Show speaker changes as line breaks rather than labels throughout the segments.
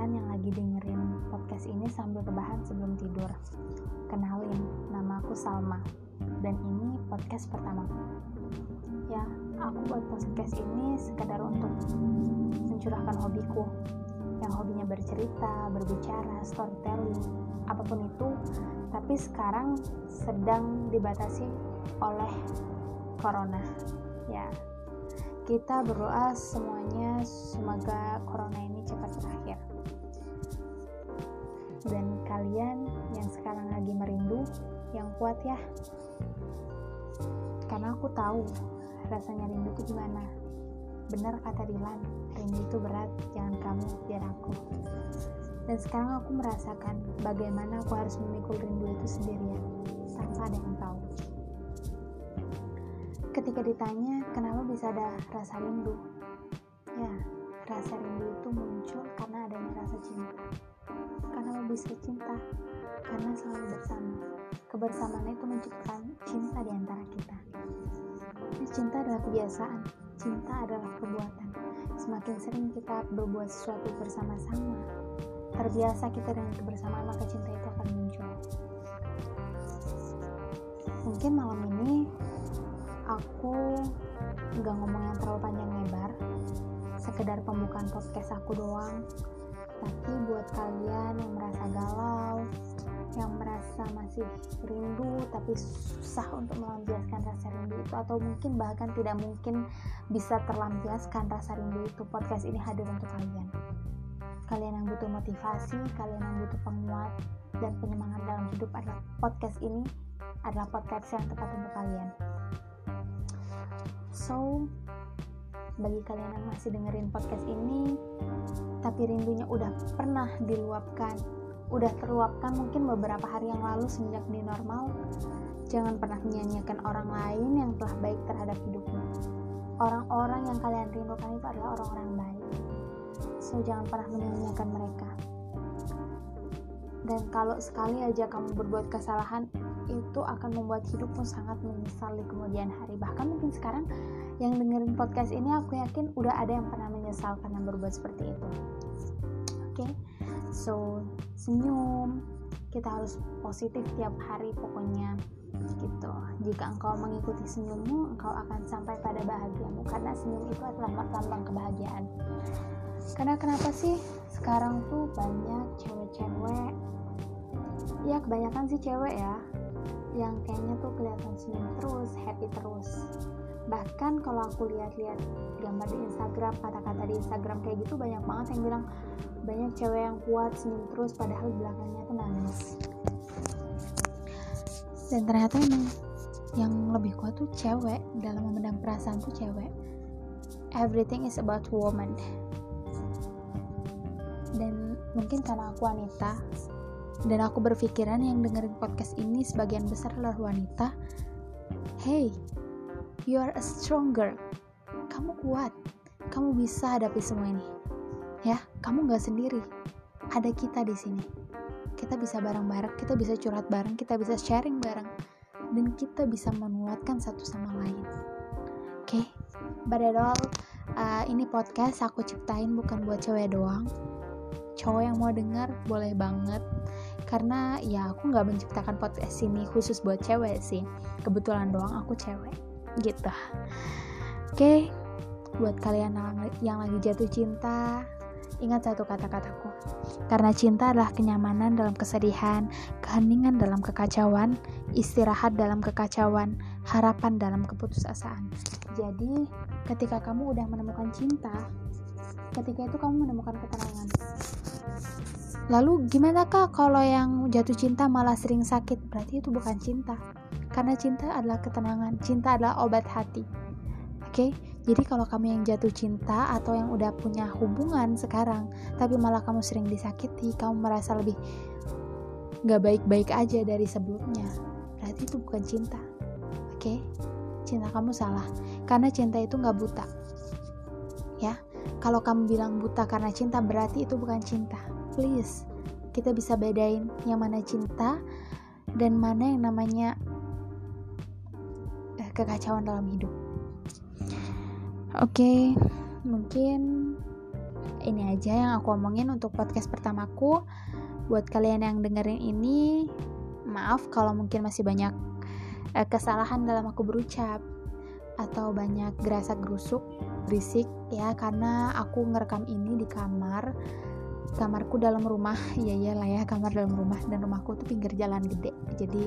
kalian yang lagi dengerin podcast ini sambil rebahan sebelum tidur. Kenalin, nama aku Salma, dan ini podcast pertama. Ya, aku buat podcast ini sekedar untuk mencurahkan hobiku, yang hobinya bercerita, berbicara, storytelling, apa pun itu, tapi sekarang sedang dibatasi oleh corona. Ya, kita berdoa semuanya semoga corona ini cepat berakhir dan kalian yang sekarang lagi merindu yang kuat ya. Karena aku tahu rasanya rindu itu gimana. Benar kata Dilan rindu itu berat jangan kamu biar aku. Dan sekarang aku merasakan bagaimana aku harus memikul rindu itu sendirian tanpa ada yang tahu. Ketika ditanya kenapa bisa ada rasa rindu? Ya rasa rindu itu muncul karena adanya rasa cinta karena bisa cinta karena selalu bersama. Kebersamaan itu menciptakan cinta di antara kita. Cinta adalah kebiasaan cinta adalah perbuatan. Semakin sering kita berbuat sesuatu bersama-sama terbiasa kita dengan kebersamaan maka cinta itu akan muncul. Mungkin malam ini aku nggak ngomong yang terlalu panjang lebar sekedar pembukaan podcast aku doang tapi buat kalian yang merasa galau yang merasa masih rindu tapi susah untuk melampiaskan rasa rindu itu atau mungkin bahkan tidak mungkin bisa terlampiaskan rasa rindu itu podcast ini hadir untuk kalian. Kalian yang butuh motivasi kalian yang butuh penguat dan penyemangat dalam hidup adalah podcast ini adalah podcast yang tepat untuk kalian. So bagi kalian yang masih dengerin podcast ini tapi rindunya udah pernah diluapkan udah terluapkan mungkin beberapa hari yang lalu semenjak di normal. Jangan pernah menyanyiakan orang lain yang telah baik terhadap hidupmu. Orang-orang yang kalian rindukan itu adalah orang-orang baik. So jangan pernah menyanyiakan mereka dan kalau sekali aja kamu berbuat kesalahan itu akan membuat hidupmu sangat menyesal di kemudian hari. Bahkan mungkin sekarang yang dengerin podcast ini aku yakin udah ada yang pernah menyesal karena berbuat seperti itu. Oke? Okay? so senyum. Kita harus positif tiap hari pokoknya gitu. Jika engkau mengikuti senyummu engkau akan sampai pada bahagiamu karena senyum itu adalah lambang kebahagiaan. Karena kenapa sih sekarang tuh banyak cewek-cewek? Ya kebanyakan sih cewek ya yang kayaknya tuh kelihatan senyum terus happy terus. Bahkan kalau aku lihat-lihat gambar di Instagram kata-kata di Instagram kayak gitu banyak banget yang bilang banyak cewek yang kuat senyum terus padahal belakangnya tuh nangis dan ternyata emang yang lebih kuat tuh cewek. Dalam memendam perasaan tuh cewek. Everything is about woman. Dan mungkin karena aku wanita dan aku berpikiran yang dengerin podcast ini sebagian besar adalah wanita hey you are a stronger. Kamu kuat. Kamu bisa hadapi semua ini. Ya kamu gak sendiri. Ada kita di sini kita bisa bareng-bareng kita bisa curhat bareng kita bisa sharing bareng dan kita bisa menguatkan satu sama lain. Oke? Okay? all uh, ini podcast aku ciptain bukan buat cewek doang. Cowok yang mau dengar boleh banget. Karena ya aku nggak menciptakan podcast ini khusus buat cewek sih. Kebetulan doang aku cewek. Gitu. Oke? Okay. buat kalian yang lagi jatuh cinta ingat satu kata-kataku karena cinta adalah kenyamanan dalam kesedihan keheningan dalam kekacauan istirahat dalam kekacauan harapan dalam keputusasaan jadi ketika kamu udah menemukan cinta ketika itu kamu menemukan ketenangan Lalu gimana kak kalau yang jatuh cinta malah sering sakit? Berarti itu bukan cinta. Karena cinta adalah ketenangan, cinta adalah obat hati. Oke, okay? Jadi kalau kamu yang jatuh cinta atau yang udah punya hubungan sekarang, tapi malah kamu sering disakiti, kamu merasa lebih gak baik-baik aja dari sebelumnya. Berarti itu bukan cinta. Oke, okay? cinta kamu salah. Karena cinta itu gak buta. Ya, kalau kamu bilang buta karena cinta, berarti itu bukan cinta please kita bisa bedain yang mana cinta dan mana yang namanya eh, kekacauan dalam hidup oke mungkin ini aja yang aku omongin untuk podcast pertamaku. Buat kalian yang dengerin ini maaf kalau mungkin masih banyak uh, kesalahan dalam aku berucap atau banyak gerasak gerusuk berisik ya karena aku ngerekam ini di kamar kamarku dalam rumah. Ya iyalah ya kamar dalam rumah dan rumahku tuh pinggir jalan gede. Jadi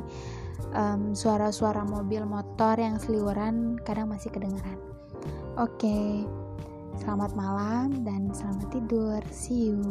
um, suara-suara mobil motor yang seliweran kadang masih kedengaran oke okay. selamat malam dan selamat tidur. See you